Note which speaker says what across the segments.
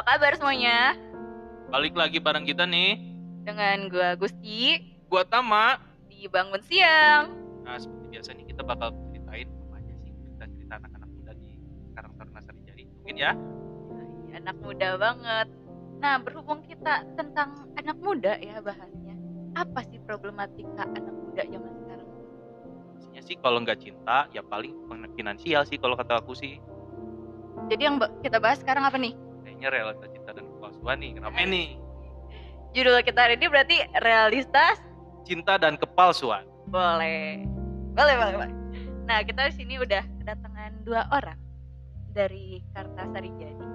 Speaker 1: Apa kabar semuanya?
Speaker 2: Balik lagi bareng kita nih.
Speaker 1: Dengan gua Gusti
Speaker 2: Gua Tama.
Speaker 1: di Bangun Siang.
Speaker 2: Nah, seperti biasa nih kita bakal ceritain apa aja sih cerita-cerita anak-anak muda di Karang Taruna Sarijadi. Mungkin ya.
Speaker 1: Iya, Anak muda banget. Nah, berhubung kita tentang anak muda ya bahasnya. Apa sih problematika anak muda zaman sekarang?
Speaker 2: Pastinya sih kalau nggak cinta ya paling finansial sih kalau kata aku sih.
Speaker 1: Jadi yang kita bahas sekarang apa nih?
Speaker 2: Kayaknya realita cinta dan kepalsuan nih. Rame nih.
Speaker 1: Judul kita hari ini berarti realitas
Speaker 2: Cinta dan kepalsuan.
Speaker 1: boleh. Boleh, boleh, boleh. Nah, kita di sini udah kedatangan dua orang dari Kartasari Jadi.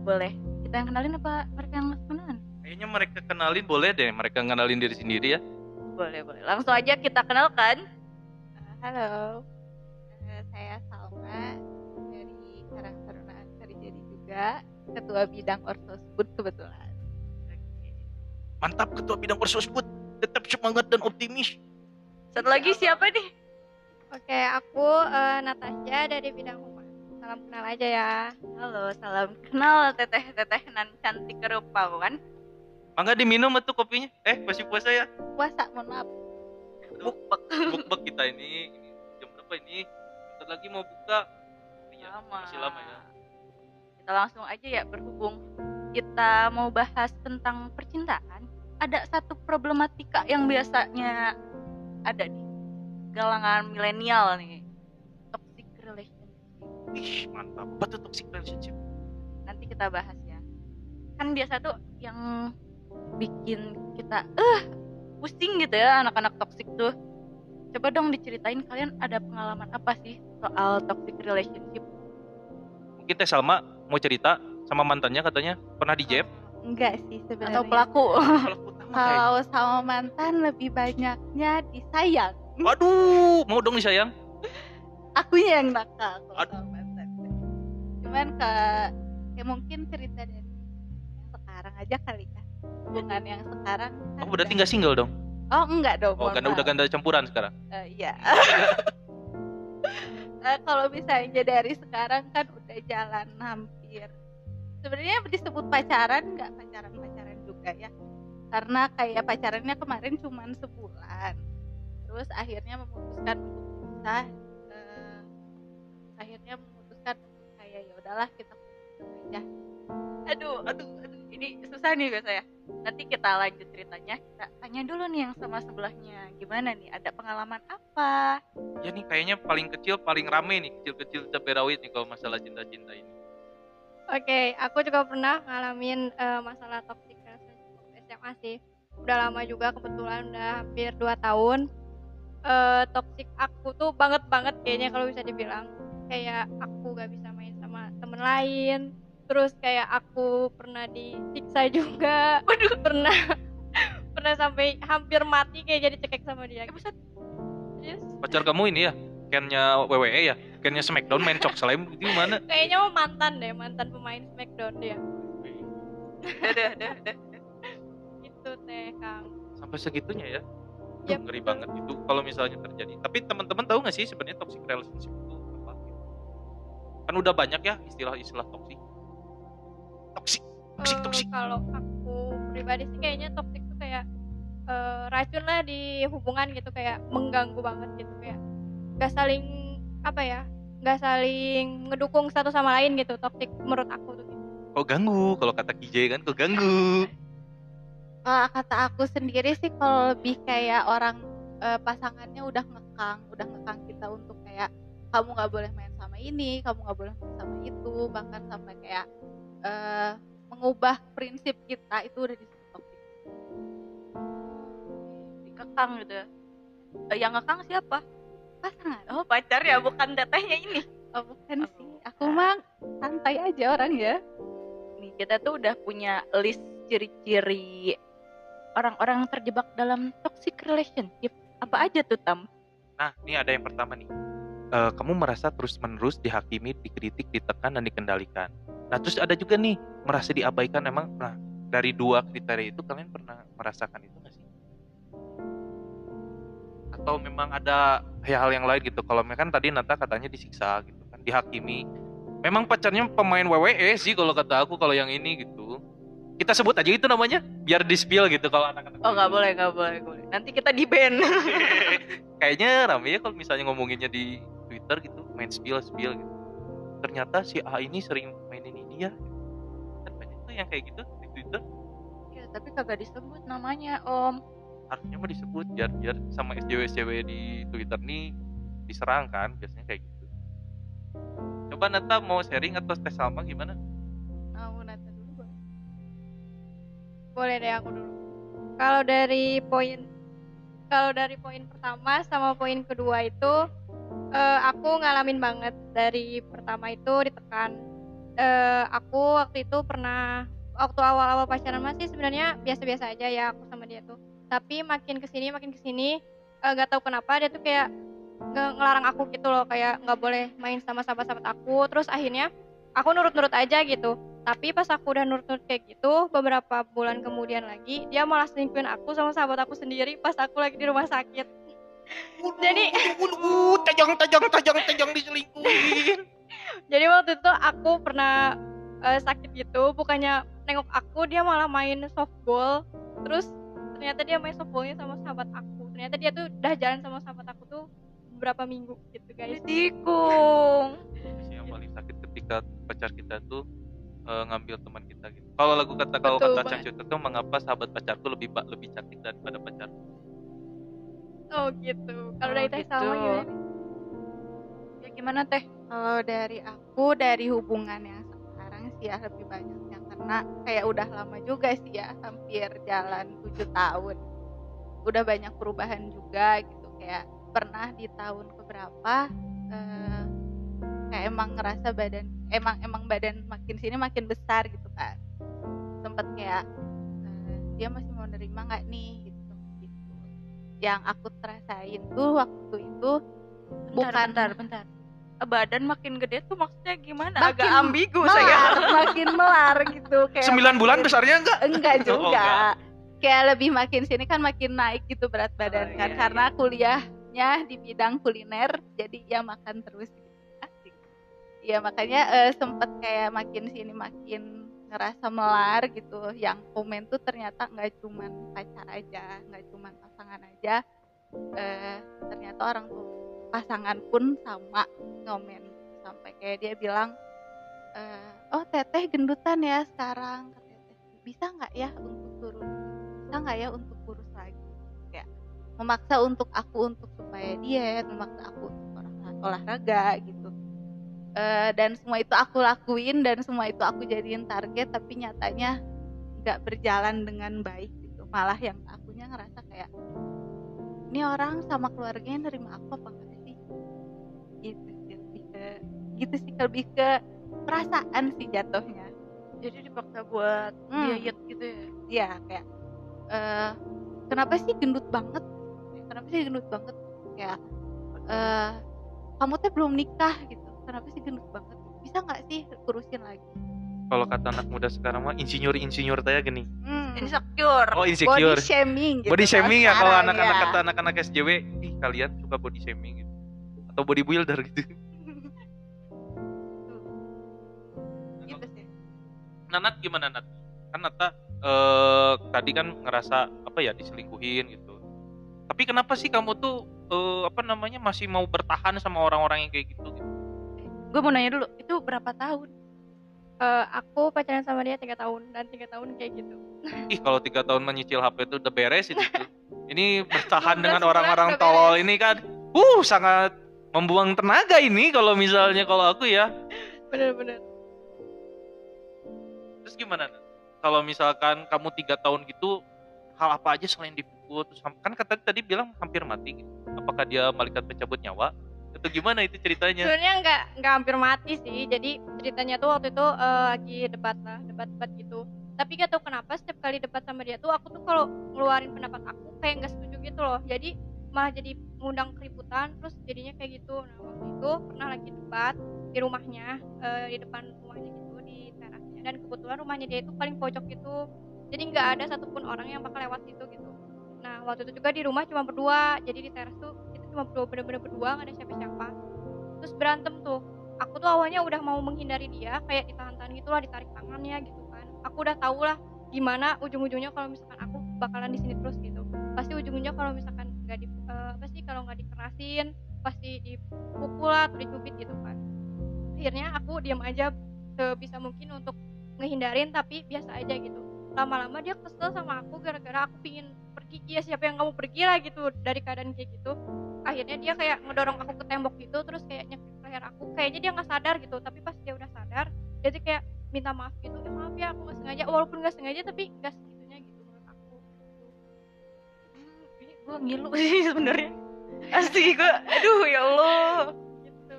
Speaker 1: Boleh kita yang kenalin apa mereka yang kenalan?
Speaker 2: Kayaknya mereka kenalin boleh deh. Mereka kenalin diri sendiri ya.
Speaker 1: Boleh, boleh. Langsung aja kita kenalkan.
Speaker 3: Halo, Eh, saya Salma dari Karang Taruna Sarijadi juga, ketua bidang Orsosbud kebetulan.
Speaker 2: Mantap ketua bidang Orsosbud. Tetap semangat dan optimis.
Speaker 1: Satu lagi siapa nih?
Speaker 3: Oke, aku eh, Natasha dari bidang humas. Salam kenal aja ya.
Speaker 1: Halo, salam kenal teteh-teteh nan cantik kerupawan.
Speaker 2: Mangga diminum tuh kopinya. Eh, masih puasa ya?
Speaker 3: Puasa, mohon maaf.
Speaker 1: Bukbek.
Speaker 2: Bukbek kita ini. ini jam berapa ini? Bentar lagi mau buka. Iya,
Speaker 1: Lama.
Speaker 2: masih lama ya.
Speaker 1: Kita langsung aja ya berhubung kita mau bahas tentang percintaan. Ada satu problematika yang biasanya ada di galangan milenial nih. Toxic relationship.
Speaker 2: Ih, mantap. Apa tuh toxic relationship?
Speaker 1: Nanti kita bahas ya. Kan biasa tuh yang bikin kita eh pusing gitu ya anak-anak toxic tuh. Coba dong diceritain kalian ada pengalaman apa sih soal toxic relationship?
Speaker 2: Mungkin Teh Salma mau cerita sama mantannya katanya pernah di jeb
Speaker 3: Enggak sih sebenarnya.
Speaker 1: atau pelaku?
Speaker 3: Kalau sama mantan lebih banyaknya disayang.
Speaker 2: waduh mau dong disayang
Speaker 3: Akunya yang nakal kalau
Speaker 2: Aduh.
Speaker 3: sama mantan. Cuman ke ya mungkin cerita dari sekarang aja kali ya. Hubungan yang sekarang kan
Speaker 2: oh berarti
Speaker 3: udah-
Speaker 2: nggak single dong
Speaker 3: Oh enggak dong.
Speaker 2: oh karena udah ganda campuran sekarang
Speaker 3: Eh, iya. Eh, kalau misalnya dari sekarang kan udah jalan hampir sebenarnya disebut pacaran nggak pacaran pacaran juga ya karena kayak pacarannya kemarin cuma sebulan terus akhirnya memutuskan untuk pisah eh, akhirnya memutuskan kayak ya udahlah kita aja
Speaker 1: aduh, aduh, aduh, ini susah nih biasa ya. Nanti kita lanjut ceritanya. Kita tanya dulu nih yang sama sebelahnya. Gimana nih? Ada pengalaman apa?
Speaker 2: ya nih kayaknya paling kecil paling rame nih kecil-kecil cabai rawit nih kalau masalah cinta-cinta ini
Speaker 4: Oke, aku juga pernah ngalamin eh, masalah toxic relationship SMA sih. Udah lama juga kebetulan udah hampir 2 tahun. Eh toxic aku tuh banget banget kayaknya kalau bisa dibilang. Kayak aku gak bisa main sama temen lain. Terus kayak aku pernah disiksa juga. Waduh, pernah pernah sampai hampir mati kayak jadi cekek sama dia.
Speaker 1: buset.
Speaker 4: Terus
Speaker 2: pacar kamu ini ya Kennya WWE ya Kennya Smackdown main cok itu gimana
Speaker 4: kayaknya mau mantan deh, mantan pemain Smackdown dia.
Speaker 1: Udah, udah, udah.
Speaker 4: Gitu teh, Kang.
Speaker 2: sampai segitunya ya. Duh, ngeri banget itu kalau misalnya terjadi tapi teman-teman tahu nggak sih sebenarnya toxic relationship itu apa kan udah banyak ya istilah-istilah toxic toxic toxic
Speaker 4: Eh,
Speaker 2: toxic
Speaker 4: kalau aku pribadi sih kayaknya toxic tuh kayak eh, racun lah di hubungan gitu kayak mengganggu banget gitu kayak gak saling apa ya gak saling ngedukung satu sama lain gitu toxic menurut aku tuh
Speaker 2: kok ganggu kalau kata KJ kan kok ganggu
Speaker 3: Kalau kata aku sendiri sih kalau lebih kayak orang eh, pasangannya udah ngekang, udah ngekang kita untuk kayak kamu nggak boleh main sama ini, kamu nggak boleh main sama itu, bahkan sampai kayak eh, mengubah prinsip kita itu udah disebut toxic.
Speaker 1: Dikekang gitu ya. Eh, yang ngekang siapa?
Speaker 3: Pasangan?
Speaker 1: Oh, pacar ya, bukan tetehnya ini.
Speaker 3: Oh bukan sih, aku mah santai aja orang ya.
Speaker 1: Nih, kita tuh udah punya list ciri-ciri orang-orang terjebak dalam toxic relationship. Apa aja tuh, Tam?
Speaker 2: nah ini ada yang pertama nih Eh, kamu merasa terus-menerus dihakimi dikritik ditekan dan dikendalikan nah terus ada juga nih merasa diabaikan emang nah dari dua kriteria itu kalian pernah merasakan itu atau memang ada hal-hal yang lain gitu kalau kan tadi Nata katanya disiksa gitu kan dihakimi memang pacarnya pemain WWE sih kalau kata aku kalau yang ini gitu kita sebut aja itu namanya biar di spill gitu kalau anak-anak
Speaker 1: Oh nggak boleh nggak boleh boleh. Nanti kita di ban.
Speaker 2: kayaknya rame ya kalau misalnya ngomonginnya di Twitter gitu main spill spill gitu ternyata si A ini sering mainin ini ya kan banyak tuh yang kayak gitu di Twitter
Speaker 1: ya, tapi kagak disebut namanya Om.
Speaker 2: Harusnya mah disebut biar biar sama SJW SJW di Twitter nih diserang kan biasanya kayak gitu coba Nata mau sharing atau tes sama gimana
Speaker 3: Mau Nata dulu boleh?
Speaker 4: Boleh deh aku dulu. Kalau dari poin kalau dari poin pertama sama poin kedua itu eh, aku ngalamin banget dari pertama itu ditekan. Eh, aku waktu itu pernah waktu awal-awal pacaran masih sebenarnya biasa-biasa aja ya aku. Tapi makin ke sini makin ke sini eh, nggak tahu kenapa dia tuh kayak nge- ngelarang aku gitu loh. Kayak nggak boleh main sama sahabat-sahabat aku. Terus akhirnya aku nurut-nurut aja gitu. Tapi pas aku udah nurut-nurut kayak gitu beberapa bulan kemudian lagi dia malah selingkuhin aku sama sahabat aku sendiri pas aku lagi di rumah sakit. Jadi
Speaker 2: tajang tajang tajang tajang diselingkuhin.
Speaker 4: Jadi waktu itu aku pernah eh, sakit gitu. Bukannya nengok aku dia malah main softball. Terus ternyata dia main softballnya sama sahabat aku ternyata dia tuh udah jalan sama sahabat aku tuh beberapa minggu gitu guys
Speaker 1: Tikung.
Speaker 2: yang paling sakit ketika pacar kita tuh eh, ngambil teman kita gitu kalau lagu kata kalau kata. Cangcut itu mengapa sahabat pacarku lebih ba- lebih cantik daripada pacar
Speaker 4: oh gitu kalau
Speaker 1: Oh,
Speaker 4: dari teh
Speaker 1: gitu.
Speaker 4: sama gimana
Speaker 1: Ya gimana teh?
Speaker 3: Kalau dari aku dari hubungan yang sekarang sih ya lebih banyak karena kayak udah lama juga sih ya hampir jalan tujuh tahun. Udah banyak perubahan juga gitu kayak pernah di tahun keberapa eh, kayak emang ngerasa badan emang emang badan makin sini makin besar gitu kan. Sempet kayak eh, dia masih mau nerima nggak nih gitu gitu. Yang aku terasain tuh waktu itu
Speaker 1: Bentar,
Speaker 3: Bukan.
Speaker 1: bentar, bentar. Badan makin gede tuh maksudnya gimana?
Speaker 3: Makin
Speaker 1: Agak ambigu
Speaker 3: melar,
Speaker 1: saya.
Speaker 3: makin melar gitu kayak
Speaker 2: sembilan bulan
Speaker 3: makin-
Speaker 2: besarnya enggak
Speaker 3: enggak
Speaker 2: Oh,
Speaker 3: juga
Speaker 2: enggak.
Speaker 3: kayak lebih makin sini kan makin naik gitu berat badan
Speaker 1: Oh,
Speaker 3: kan
Speaker 1: iya,
Speaker 3: karena kuliahnya di bidang kuliner jadi ya makan terus gitu. asik ya makanya eh, sempet kayak makin sini makin ngerasa melar gitu yang komen tuh ternyata nggak cuman pacar aja nggak cuman pasangan aja eh, ternyata orang tuh pasangan pun sama ngomen. Sampai kayak dia bilang eh, oh teteh gendutan ya sekarang bisa nggak ya untuk turun? Bisa nggak ya untuk kurus lagi? Kayak memaksa untuk aku untuk supaya diet memaksa aku untuk olah- olahraga gitu. Eh, dan semua itu aku lakuin dan semua itu aku jadiin target tapi nyatanya nggak berjalan dengan baik gitu. Malah yang akunya ngerasa kayak ini orang sama keluarganya nerima aku apa enggak sih gitu sih lebih ke gitu sih lebih ke perasaan sih jatuhnya
Speaker 1: Jadi dipaksa buat
Speaker 3: Hmm.
Speaker 1: diet gitu ya.
Speaker 3: ya kayak eh kenapa sih gendut banget kenapa sih gendut banget kayak eh kamu teh belum nikah gitu kenapa sih gendut banget bisa nggak sih kurusin lagi
Speaker 2: kalau kata anak muda sekarang mah insinyur insinyur tanya gini
Speaker 3: Hmm.
Speaker 1: Insecure.
Speaker 2: oh
Speaker 3: body
Speaker 2: insecure
Speaker 3: shaming gitu
Speaker 2: body
Speaker 3: kalau
Speaker 2: shaming ya kalau
Speaker 3: sekarang,
Speaker 2: anak-anak
Speaker 3: ya.
Speaker 2: kata anak-anak SJW ih kalian suka body shaming gitu atau body builder gitu
Speaker 3: gitu sih
Speaker 2: Nah, Nat gimana Nat? Kan Nata eh, tadi kan ngerasa apa ya diselingkuhin gitu. Tapi kenapa sih kamu tuh eh, apa namanya masih mau bertahan sama orang-orang yang kayak gitu? gitu?
Speaker 1: Gue mau nanya dulu, itu berapa tahun?
Speaker 4: Eh, aku pacaran sama dia tiga tahun dan tiga tahun kayak gitu
Speaker 2: Ih kalau tiga tahun menyicil HP itu udah beres itu. Ini bertahan
Speaker 4: 15
Speaker 2: dengan orang-orang tolol ini kan, uh sangat membuang tenaga ini kalau misalnya kalau aku ya.
Speaker 4: bener-bener
Speaker 2: Terus gimana? Kalau misalkan kamu tiga tahun gitu, hal apa aja selain dipukul? Terus kan kata tadi bilang hampir mati. Gitu. Apakah dia malaikat pencabut nyawa? Atau gimana itu ceritanya?
Speaker 4: sebenarnya nggak nggak hampir mati sih jadi ceritanya tuh waktu itu eh, lagi debat lah debat-debat gitu tapi gak tau kenapa setiap kali debat sama dia tuh aku tuh kalau ngeluarin pendapat aku kayak nggak setuju gitu loh jadi malah jadi ngundang keributan terus jadinya kayak gitu. Nah waktu itu pernah lagi debat di rumahnya eh, di depan rumahnya gitu di terasnya. Dan kebetulan rumahnya dia itu paling pojok gitu. Jadi nggak ada satupun orang yang bakal lewat situ gitu. Nah waktu itu juga di rumah cuma berdua. Jadi di teras tuh kita cuma berdua bener-bener berdua nggak ada siapa-siapa. Terus berantem tuh. Aku tuh awalnya udah mau menghindari dia kayak ditahan-tahan gitu lah ditarik tangannya gitu kan. Aku udah tahu lah gimana ujung-ujungnya kalau misalkan aku bakalan di sini terus gitu. Pasti ujung-ujungnya kalau misalkan eh, apa sih kalau nggak dikerasin pasti dipukul atau dicubit gitu kan. Akhirnya aku diam aja sebisa mungkin untuk ngehindarin tapi biasa aja gitu. Lama-lama dia kesel sama aku gara-gara aku pingin pergi. Ya siapa yang kamu pergi lah gitu dari keadaan kayak gitu. Akhirnya dia kayak ngedorong aku ke tembok gitu terus kayak nyekik leher aku. Kayaknya dia nggak sadar gitu tapi pas dia udah sadar dia tuh kayak minta maaf gitu. Eh maaf ya aku nggak sengaja. Walaupun nggak sengaja tapi nggak
Speaker 1: gue ngilu sih sebenarnya. Asli gue aduh ya allah.
Speaker 4: Gitu.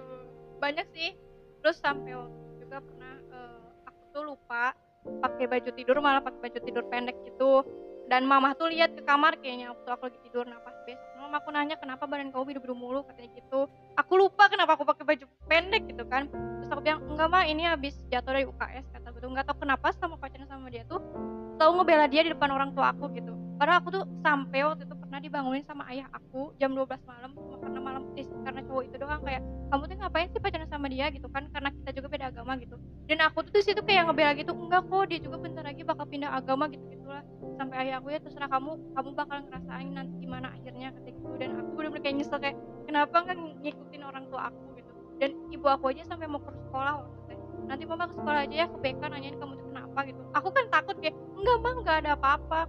Speaker 4: Banyak sih. Terus sampai juga pernah eh, aku tuh lupa pakai baju tidur malah pakai baju tidur pendek gitu. Dan mama tuh lihat ke kamar kayaknya waktu aku lagi tidur. Nah pas besok mama aku nanya kenapa badan kamu biru-biru mulu? Katanya gitu. Aku lupa kenapa aku pakai baju pendek gitu kan. Terus aku bilang enggak mah ini habis jatuh dari UKS kata gitu nggak tahu kenapa sama pacaran sama dia tuh selalu ngebela dia di depan orang tua aku gitu padahal aku tuh sampai waktu itu pernah dibangunin sama ayah aku jam 12 malam cuma karena malam eh, karena cowok itu doang kayak kamu tuh ngapain sih pacaran sama dia? gitu kan karena kita juga beda agama gitu. Dan aku tuh situ kayak ngebela gitu enggak kok dia juga bentar lagi bakal pindah agama gitu gitulah. Sampai ayah aku ya terserah kamu kamu bakal ngerasain nanti gimana akhirnya ketika itu dan aku bener-bener kayak nyesel kayak kenapa nggak ngikutin orang tua aku? gitu. Dan ibu aku aja sampai mau ke sekolah waktu itu nanti mama ke sekolah aja ya ke BK nanyain kamu tuh kenapa gitu. Aku kan takut kayak enggak mah nggak ada apa-apa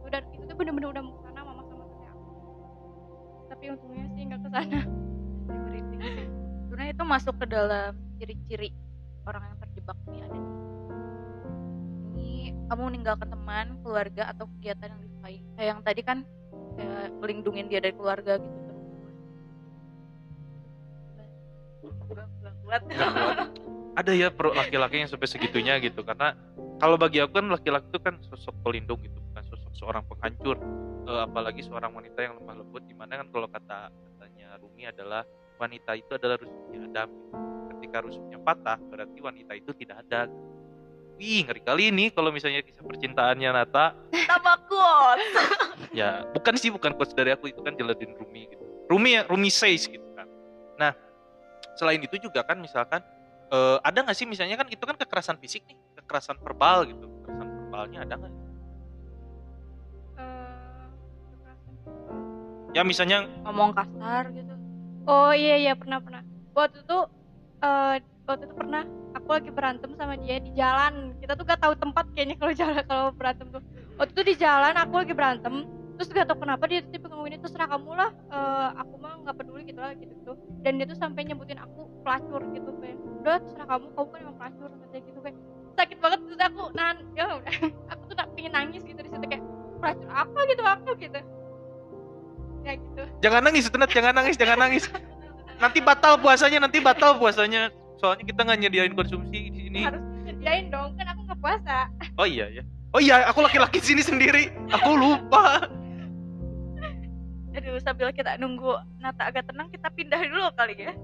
Speaker 4: gitu. dan itu tuh bener-bener udah mau ke sana mama sama tante aku. Tapi untungnya sih nggak ke
Speaker 1: sana sih. Sebenarnya itu masuk ke dalam ciri-ciri orang yang terjebak nih ada ini kamu meninggalkan teman keluarga atau kegiatan yang disukai kayak yang tadi kan kayak melindungin dia dari keluarga gitu nggak kuat.
Speaker 2: Ada ya pro laki-laki yang sampai segitunya gitu. Karena kalau bagi aku kan laki-laki itu kan sosok pelindung gitu bukan seorang penghancur Eh, apalagi seorang wanita yang lemah lembut di mana kan kalau kata katanya Rumi adalah wanita itu adalah rusuknya Adam. Ketika rusuknya patah berarti wanita itu tidak ada. Wih ngeri kali ini kalau misalnya kisah percintaannya Nata.
Speaker 1: Tambah kuat
Speaker 2: ya bukan sih bukan quotes dari aku itu kan jeladin Rumi gitu. Rumi ya Rumi says gitu kan. Nah selain itu juga kan misalkan eh, ada nggak sih misalnya kan itu kan kekerasan fisik nih kekerasan verbal gitu. Kekerasan verbalnya ada nggak ya misalnya
Speaker 1: ngomong kasar gitu
Speaker 4: Oh iya iya pernah pernah. Waktu itu eh waktu itu pernah aku lagi berantem sama dia di jalan. Kita tuh gak tahu tempat kayaknya kalau jalan kalau berantem tuh. Waktu itu di jalan aku lagi berantem. Terus gak tahu kenapa dia tuh tipe ngomongin itu terserah kamu lah. eh, aku mah nggak peduli gitu lah gitu gitu. Dan dia tuh sampai nyebutin aku pelacur gitu kayak. Udah terserah kamu, kamu kan emang pelacur kayak gitu kayak sakit banget terus aku nahan ya aku tuh tak pingin nangis gitu di situ kayak pelacur apa gitu aku gitu ya gitu.
Speaker 2: Jangan nangis Tenat jangan nangis jangan nangis. Nanti batal puasanya nanti batal puasanya. Soalnya kita nggak nyediain konsumsi di sini.
Speaker 4: Harus disediain dong kan aku nggak puasa.
Speaker 2: Oh iya ya oh iya aku laki-laki sini sendiri. Aku lupa.
Speaker 1: Aduh, sambil kita nunggu Nata agak tenang, kita pindah dulu kali ya.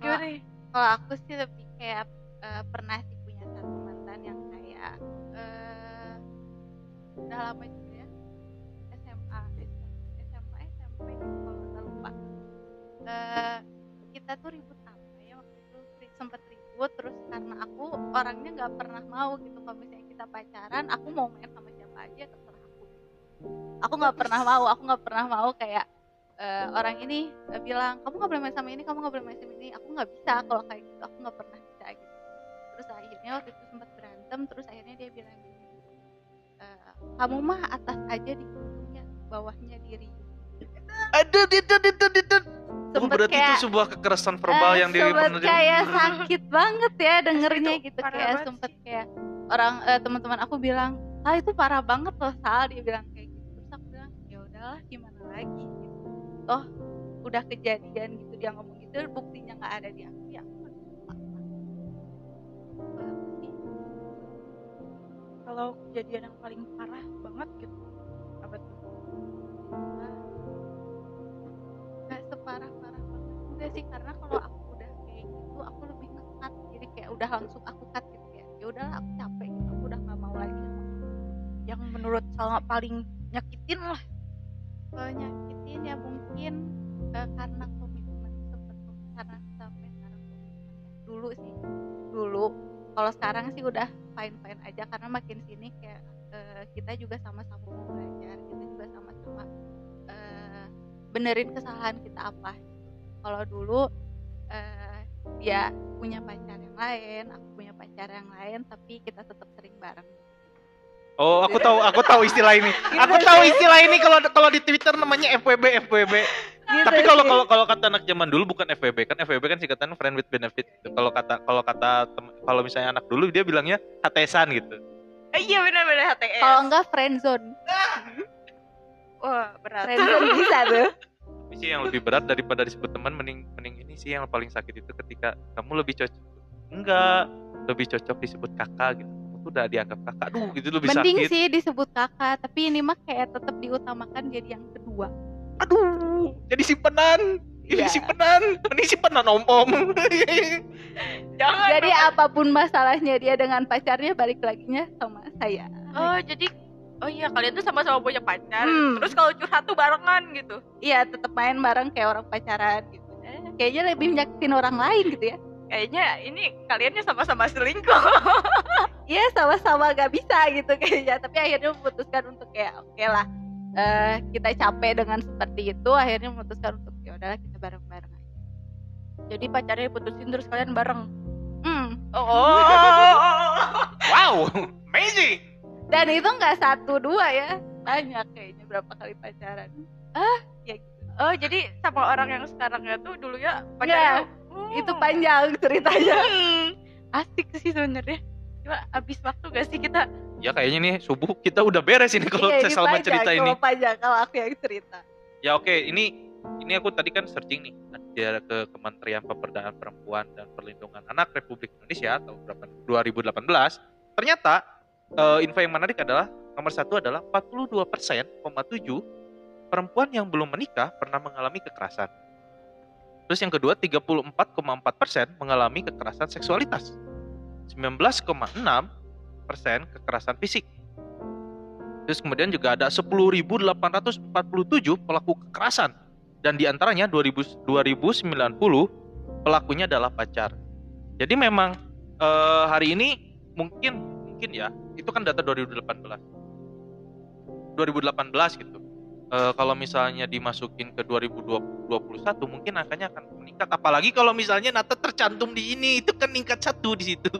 Speaker 1: Gimana
Speaker 3: kalau aku sih lebih kayak eh, pernah sih punya satu mantan yang kayak eh, udah lama Eh, kita tuh ribut apa ya? Waktu itu sempet ribut terus karena aku orangnya nggak pernah mau gitu. Kalau misalnya kita pacaran aku mau main sama siapa aja terserah aku. Aku nggak pernah mau aku nggak pernah mau kayak eh, orang ini eh, bilang kamu nggak boleh main sama ini kamu nggak boleh main sama ini. Aku nggak bisa kalau kayak gitu aku nggak pernah bisa gitu. Terus akhirnya waktu itu sempat berantem terus akhirnya dia bilang gini "Eh, kamu mah atas aja dikurungnya bawahnya diri
Speaker 2: ada itu itu itu oh, berarti
Speaker 3: kayak-
Speaker 2: itu sebuah kekerasan verbal
Speaker 3: Eh,
Speaker 2: yang dia
Speaker 3: sempet
Speaker 2: pernah
Speaker 3: kayak sakit banget ya dengernya
Speaker 1: Itu
Speaker 3: gitu kayak
Speaker 1: banget
Speaker 3: sempet
Speaker 1: sih.
Speaker 3: kayak orang eh, teman-teman aku bilang ah itu parah banget loh Sal dia bilang kayak gitu terus aku bilang ya udahlah gimana lagi gitu toh udah kejadian gitu dia ngomong gitu buktinya nggak ada di aku ya aku. Kalau
Speaker 1: kejadian yang paling parah banget gitu. Apa tuh?
Speaker 3: parah parah banget. Enggak sih karena kalau aku udah kayak gitu aku lebih ngekat jadi kayak udah langsung aku cut gitu ya. Ya udahlah aku capek gitu. Aku udah nggak mau lagi
Speaker 1: yang menurut Salma paling nyakitin lah.
Speaker 3: Kalau nyakitin ya mungkin uh, karena komitmen sebetulnya karena sampai sekarang dulu sih. Dulu. Kalau sekarang sih udah fine fine aja. Karena makin sini kayak uh, kita juga sama-sama belajar gitu benerin kesalahan kita apa kalau dulu eh, dia punya pacar yang lain aku punya pacar yang lain tapi kita tetap sering bareng
Speaker 2: Oh, aku tahu, aku tahu istilah ini. Aku
Speaker 3: Gitu
Speaker 2: tahu
Speaker 3: sih.
Speaker 2: istilah ini kalau kalau di Twitter namanya FWB, FWB.
Speaker 3: Gitu
Speaker 2: Tapi kalau
Speaker 3: sih.
Speaker 2: kalau kalau kata anak zaman dulu bukan FWB kan FWB kan singkatan friend with benefit. gitu. Kalau kata kalau kata kalau misalnya anak dulu dia bilangnya hatesan gitu.
Speaker 1: Eh, iya benar-benar HTS.
Speaker 3: kalau enggak friendzone
Speaker 1: Wah, berat.
Speaker 3: friendzone bisa tuh
Speaker 2: Tapi sih yang lebih berat daripada disebut teman mending mending ini sih yang paling sakit itu ketika kamu lebih cocok enggak lebih cocok disebut kakak gitu. Aku udah dianggap kakak, duh gitu lebih
Speaker 3: mending
Speaker 2: sakit.
Speaker 3: sih disebut kakak tapi ini mah kayak tetap diutamakan jadi yang kedua
Speaker 2: Aduh, jadi simpenan. Ini
Speaker 3: Iya.
Speaker 2: simpenan, ini simpenan om-om.
Speaker 1: Jangan.
Speaker 3: jadi
Speaker 1: dong.
Speaker 3: apa pun masalahnya dia dengan pacarnya balik laginya sama saya
Speaker 1: Oh, jadi Oh iya, kalian tuh sama-sama punya pacar.
Speaker 3: Hmm.
Speaker 1: Terus kalau curhat tuh barengan gitu.
Speaker 3: iya tetap main bareng kayak orang pacaran gitu kayaknya lebih nyakitin orang lain gitu ya
Speaker 1: Kayaknya ini kaliannya sama-sama selingkuh.
Speaker 3: Iya sama-sama gak bisa gitu kayaknya tapi akhirnya memutuskan untuk kayak oke lah eh, kita capek dengan seperti itu akhirnya memutuskan untuk ya udahlah kita bareng-bareng aja
Speaker 1: jadi pacarnya diputusin terus kalian bareng.
Speaker 3: hmm.
Speaker 1: Oh.
Speaker 2: wow, amazing.
Speaker 3: Dan itu nggak satu dua ya banyak kayaknya berapa kali pacaran ah ya gitu
Speaker 1: Oh, jadi sama orang yang sekarangnya tuh dulu ya pacarnya. Oh.
Speaker 3: itu panjang ceritanya
Speaker 1: Hmm. Asik sih sebenarnya. Cuma abis waktu gak sih kita?
Speaker 2: Ya kayaknya nih subuh kita udah beres ini kalau
Speaker 3: Iya,
Speaker 2: saya
Speaker 3: ini
Speaker 2: Salma
Speaker 3: panjang,
Speaker 2: cerita ini.
Speaker 3: kalau panjang kalau aku yang cerita
Speaker 2: Ya oke, ini ini aku tadi kan searching nih dia ke Kementerian Pemberdayaan Perempuan dan Perlindungan Anak Republik Indonesia tahun berapa? 2018. Ternyata eh, info yang menarik adalah nomor satu adalah 42 persen, perempuan yang belum menikah pernah mengalami kekerasan. Terus yang kedua 34,4 persen mengalami kekerasan seksualitas. 19,6 persen kekerasan fisik. Terus kemudian juga ada 10.847 pelaku kekerasan dan di antaranya 2000, 2090 pelakunya adalah pacar. Jadi memang eh, hari ini mungkin mungkin ya itu kan data 2018. 2018 gitu. Eh, kalau misalnya dimasukin ke 2021 mungkin angkanya akan meningkat apalagi kalau misalnya Nata tercantum di ini itu kan meningkat satu di situ.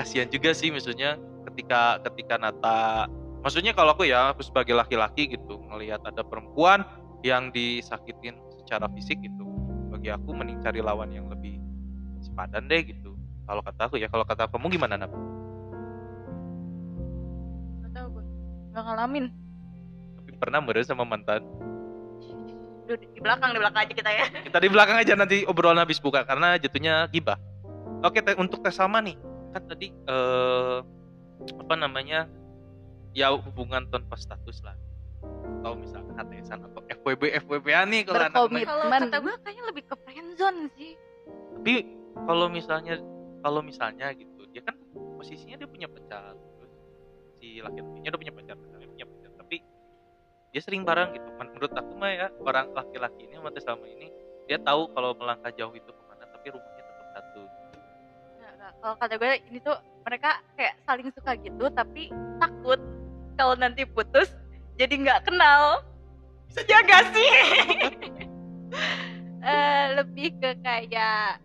Speaker 2: Kasihan juga sih maksudnya ketika ketika Nata maksudnya kalau aku ya aku sebagai laki-laki gitu melihat ada perempuan yang disakitin secara fisik gitu bagi aku mending cari lawan yang lebih sepadan deh gitu kalau kata aku ya kalau kata kamu gimana Nap?
Speaker 1: Gak ngalamin.
Speaker 2: tapi pernah meren sama mantan
Speaker 1: Duh, di belakang, di belakang aja kita ya.
Speaker 2: kita di belakang aja nanti obrolan habis buka karena jatuhnya gibah oke te- untuk tes sama nih kan tadi eh apa namanya ya hubungan tanpa status lah atau misalkan HTSan atau FWB FWB nih kalau anak.
Speaker 1: Kalau kata gue kayaknya lebih ke friendzone sih.
Speaker 2: tapi kalau misalnya kalau misalnya gitu dia kan posisinya dia punya pacar si laki-lakinya udah punya pacar misalnya punya pacar tapi dia sering bareng gitu Men- menurut aku mah ya orang laki-laki ini sama selama ini dia tahu kalau melangkah jauh itu ke mana tapi rumahnya tetap satu.
Speaker 1: Kalau kata gue ini tuh mereka kayak saling suka gitu tapi takut kalau nanti putus jadi nggak kenal. Bisa jaga sih.
Speaker 3: Eh, lebih ke kayak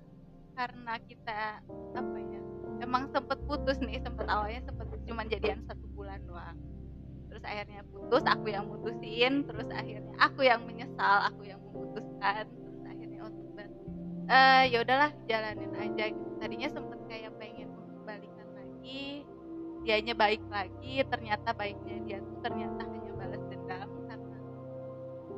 Speaker 3: karena kita apa ya emang sempet putus nih sempet awalnya sempet cuman jadian satu bulan doang. Terus akhirnya putus aku yang mutusin terus akhirnya aku yang menyesal aku yang memutuskan terus akhirnya ber eh ya udahlah jalanin aja gitu. Tadinya sempet kayak pengen balikan lagi dianya baik lagi ternyata baiknya dia tuh ternyata hanya balas dendam karena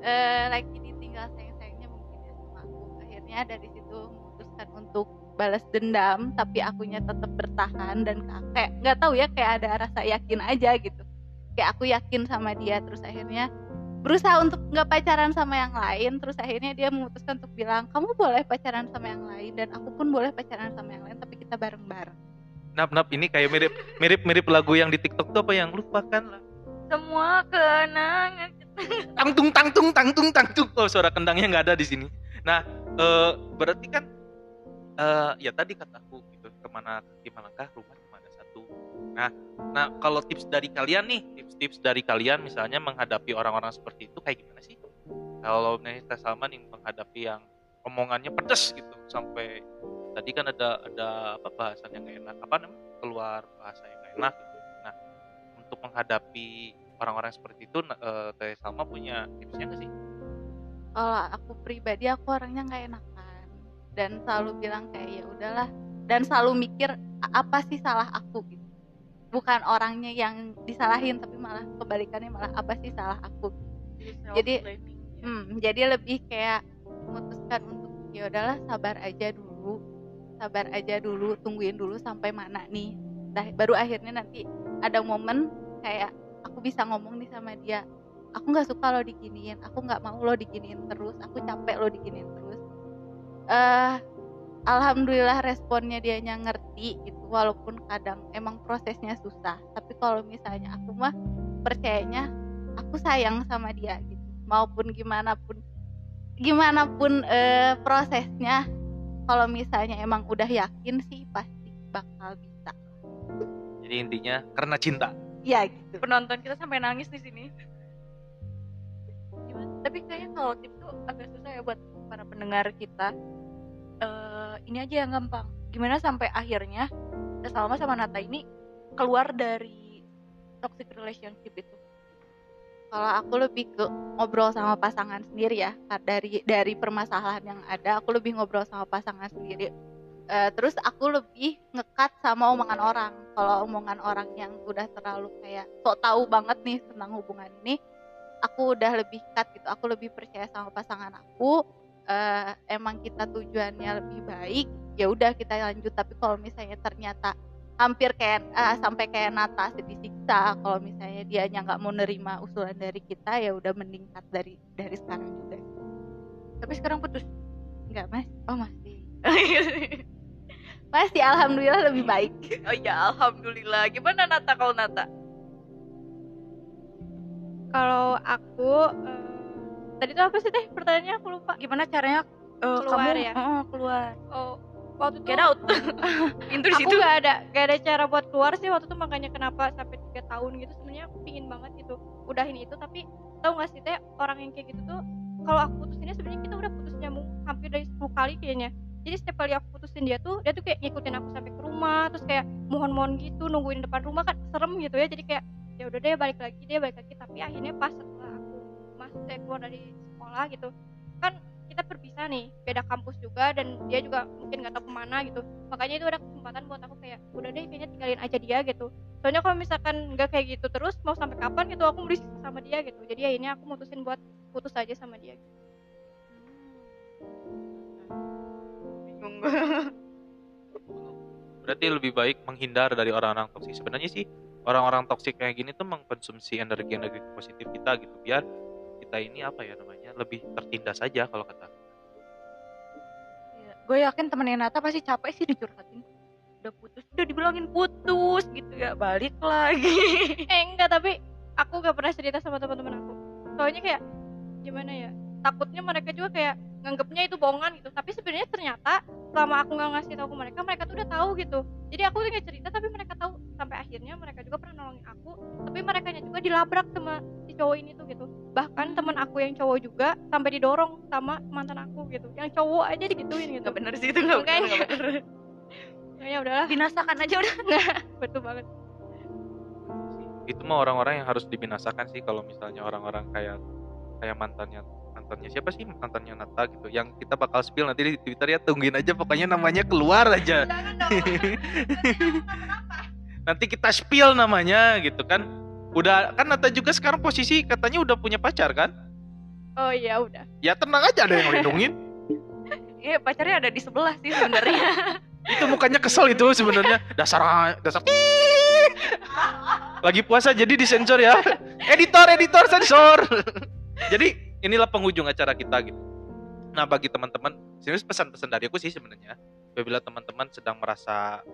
Speaker 3: eh lagi ditinggal sayang-sayangnya mungkin ya sama aku. Akhirnya dari situ memutuskan untuk balas dendam tapi akunya tetap bertahan dan kayak nggak tahu ya kayak ada rasa yakin aja gitu. Kayak aku yakin sama dia terus akhirnya berusaha untuk nggak pacaran sama yang lain terus akhirnya dia memutuskan untuk bilang kamu boleh pacaran sama yang lain dan aku pun boleh pacaran sama yang lain tapi kita bareng-bareng.
Speaker 2: Nap nap ini kayak mirip mirip mirip lagu yang di TikTok tuh apa yang lupakanlah
Speaker 1: Semua kenangan.
Speaker 2: tangtung tangtung tangtung tangtung. Oh suara kendangnya nggak ada di sini. Nah eh, berarti kan eh, ya tadi kataku gitu kemarin mana kaki melangkah rumah cuma ada satu. Nah nah kalau tips dari kalian nih tips-tips dari kalian misalnya menghadapi orang-orang seperti itu kayak gimana sih? Kalau nih Teh Salman yang menghadapi yang omongannya pedas gitu sampai tadi kan ada ada apa bahasan yang enak apa namanya? Keluar bahasa yang gak enak gitu. nah untuk menghadapi orang-orang seperti itu nah, eh, Teh Salma punya tipsnya nggak sih?
Speaker 3: Kalau aku pribadi aku orangnya nggak enakan dan selalu bilang kayak ya udahlah. Dan selalu mikir "A- apa sih salah aku? Gitu. Bukan orangnya yang disalahin tapi malah kebalikannya malah apa sih salah aku? Jadi,
Speaker 1: self-blaming ya.
Speaker 3: hmm, jadi lebih kayak memutuskan untuk ya udahlah sabar aja dulu sabar aja dulu tungguin dulu sampai mana nih. Dah- baru akhirnya nanti ada momen kayak aku bisa ngomong nih sama dia aku nggak suka lo diginiin aku nggak mau lo diginiin terus aku capek lo diginiin terus eh alhamdulillah responnya dianya ngerti gitu walaupun kadang emang prosesnya susah. Tapi kalau misalnya aku mah percayanya aku sayang sama dia gitu. Maupun gimana pun gimana pun eh, prosesnya kalau misalnya emang udah yakin sih pasti bakal bisa.
Speaker 2: Jadi intinya karena cinta.
Speaker 3: Ya gitu.
Speaker 1: Penonton kita sampai nangis di sini. Gimana? tapi kayaknya kalau tips tuh agak susah ya buat para pendengar kita Eh, ini aja yang gampang. Gimana sampai akhirnya Teh Salma sama Nata ini keluar dari toxic relationship itu?
Speaker 3: Kalau aku lebih ke ngobrol sama pasangan sendiri ya dari dari permasalahan yang ada aku lebih ngobrol sama pasangan sendiri. Eh, terus aku lebih ngekat sama omongan orang. Kalau omongan orang yang udah terlalu kayak sok tahu banget nih tentang hubungan ini aku udah lebih cut gitu. Aku lebih percaya sama pasangan aku Eh, emang kita tujuannya lebih baik ya udah kita lanjut. Tapi kalau misalnya ternyata hampir kayak eh, sampai kayak Nata sedih siksa kalau misalnya dia nggak mau nerima usulan dari kita ya udah meningkat dari dari sekarang juga.
Speaker 1: Tapi sekarang putus.
Speaker 3: Nggak mas. Oh masih. Masih alhamdulillah lebih baik.
Speaker 1: Oh ya alhamdulillah. Gimana Nata kalau Nata?
Speaker 4: Kalau aku eh, tadi tuh apa sih teh? Pertanyaannya aku lupa.
Speaker 1: gimana caranya eh,
Speaker 4: Keluar
Speaker 1: kamu?
Speaker 4: ya?
Speaker 1: Oh, keluar.
Speaker 4: Oh, waktu itu
Speaker 1: get out. Pintu di
Speaker 4: aku
Speaker 1: situ.
Speaker 4: nggak ada gak ada cara buat keluar sih waktu itu makanya kenapa sampai tiga tahun gitu sebenarnya aku pingin banget gitu udahin itu. Tapi tahu nggak sih teh orang yang kayak gitu tuh kalau aku putusinnya sebenarnya kita udah putus nyambung hampir dari 10 kali kayaknya. Jadi setiap kali aku putusin dia tuh dia tuh kayak ngikutin aku sampai ke rumah terus kayak mohon-mohon gitu nungguin depan rumah kan serem gitu ya. Jadi kayak ya udah deh balik lagi dia balik lagi. Tapi akhirnya pas masuk saya keluar dari sekolah gitu. Kan kita berpisah nih beda kampus juga dan dia juga mungkin nggak tahu ke mana gitu. Makanya itu ada kesempatan buat aku kayak udah deh kayaknya tinggalin aja dia gitu. Soalnya kalau misalkan nggak kayak gitu terus mau sampai kapan gitu aku disiksa sama dia gitu. Jadi akhirnya aku mutusin buat putus aja sama dia. Gitu.
Speaker 1: bingung.
Speaker 2: Berarti lebih baik menghindar dari orang-orang toksik. Sebenarnya sih orang-orang toksik kayak gini tuh mengkonsumsi energi-energi positif kita gitu biar kita ini apa ya namanya lebih tertindas saja kalau kata
Speaker 1: gue yakin temennya Nata pasti capek sih dicurhatin. Udah putus udah dibilangin putus gitu ya balik lagi.
Speaker 4: Eh enggak tapi aku gak pernah cerita sama teman-teman aku. Soalnya kayak gimana ya takutnya mereka juga kayak nganggapnya itu bohongan gitu. Tapi sebenarnya ternyata selama aku nggak ngasih tahu ke mereka mereka tuh udah tahu gitu. Jadi aku tuh nggak cerita tapi mereka tahu. Sampai akhirnya mereka juga pernah nolongin aku tapi mereka juga dilabrak sama si cowok ini tuh gitu bahkan teman aku yang cowok juga sampai didorong sama mantan aku gitu. Yang cowok aja digituin gitu.
Speaker 1: Nggak bener sih itu nggak bener, bener.
Speaker 4: Ya udahlah.
Speaker 1: Binasakan aja udah.
Speaker 4: Betul banget.
Speaker 2: Itu mah orang-orang yang harus dibinasakan sih kalau misalnya orang-orang kayak kayak mantannya mantannya siapa sih? Mantannya Nata gitu. Yang kita bakal spill nanti di Twitter ya. Tungguin aja pokoknya namanya keluar aja.
Speaker 4: Jangan dong.
Speaker 2: Nanti kita spill namanya gitu kan udah kan Nata juga sekarang posisi katanya udah punya pacar kan?
Speaker 4: Oh iya udah.
Speaker 2: Ya tenang aja ada yang lindungin.
Speaker 1: Iya pacarnya ada di sebelah sih sebenarnya.
Speaker 2: Itu mukanya kesel itu sebenarnya. Dasar dasar. Lagi puasa jadi disensor ya. Editor editor sensor. Jadi inilah penghujung acara kita gitu. Nah bagi teman-teman serius pesan-pesan dari aku sih sebenarnya apabila teman-teman sedang merasa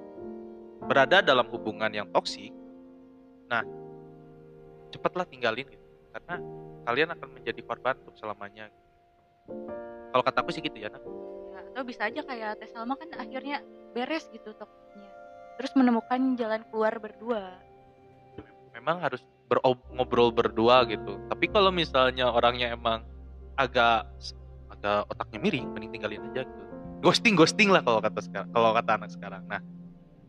Speaker 2: berada dalam hubungan yang toksik nah cepatlah tinggalin gitu. Karena kalian akan menjadi korban untuk selamanya. Kalau kataku sih gitu ya Nak.
Speaker 1: Ya, atau bisa aja kayak Teh Salma kan akhirnya beres gitu toksiknya terus menemukan jalan keluar berdua.
Speaker 2: Memang harus berob- ngobrol berdua gitu. Tapi kalau misalnya orangnya emang agak agak otaknya miring mending tinggalin aja gitu. Ghosting ghosting lah kalau kata sekarang kalau kata anak sekarang. Nah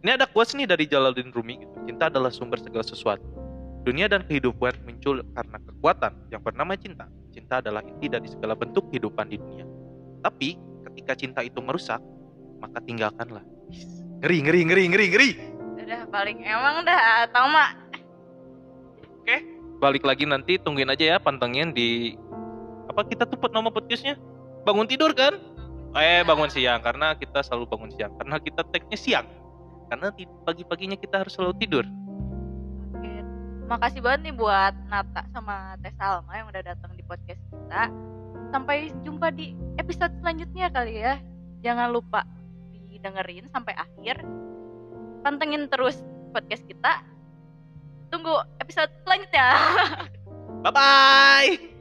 Speaker 2: ini ada quotes nih dari Jalaluddin Rumi gitu. Cinta adalah sumber segala sesuatu dunia dan kehidupan muncul karena kekuatan yang bernama cinta. Cinta adalah inti dari segala bentuk kehidupan di dunia. Tapi ketika cinta itu merusak maka tinggalkanlah. Ngeri ngeri ngeri ngeri ngeri.
Speaker 1: Udah paling emang dah tau mak.
Speaker 2: Balik lagi nanti tungguin aja ya pantengin di apa kita tuh nama podcastnya? Bangun tidur kan? Eh bangun siang karena kita selalu bangun siang. Karena kita tagnya siang. Karena pagi-paginya kita harus selalu tidur.
Speaker 1: Oke, makasih banget nih buat Nata sama Teh Salma yang udah datang di podcast kita. Sampai jumpa di episode selanjutnya kali ya. Jangan lupa didengerin sampai akhir. Pantengin terus podcast kita. Tunggu episode selanjutnya.
Speaker 2: bye bye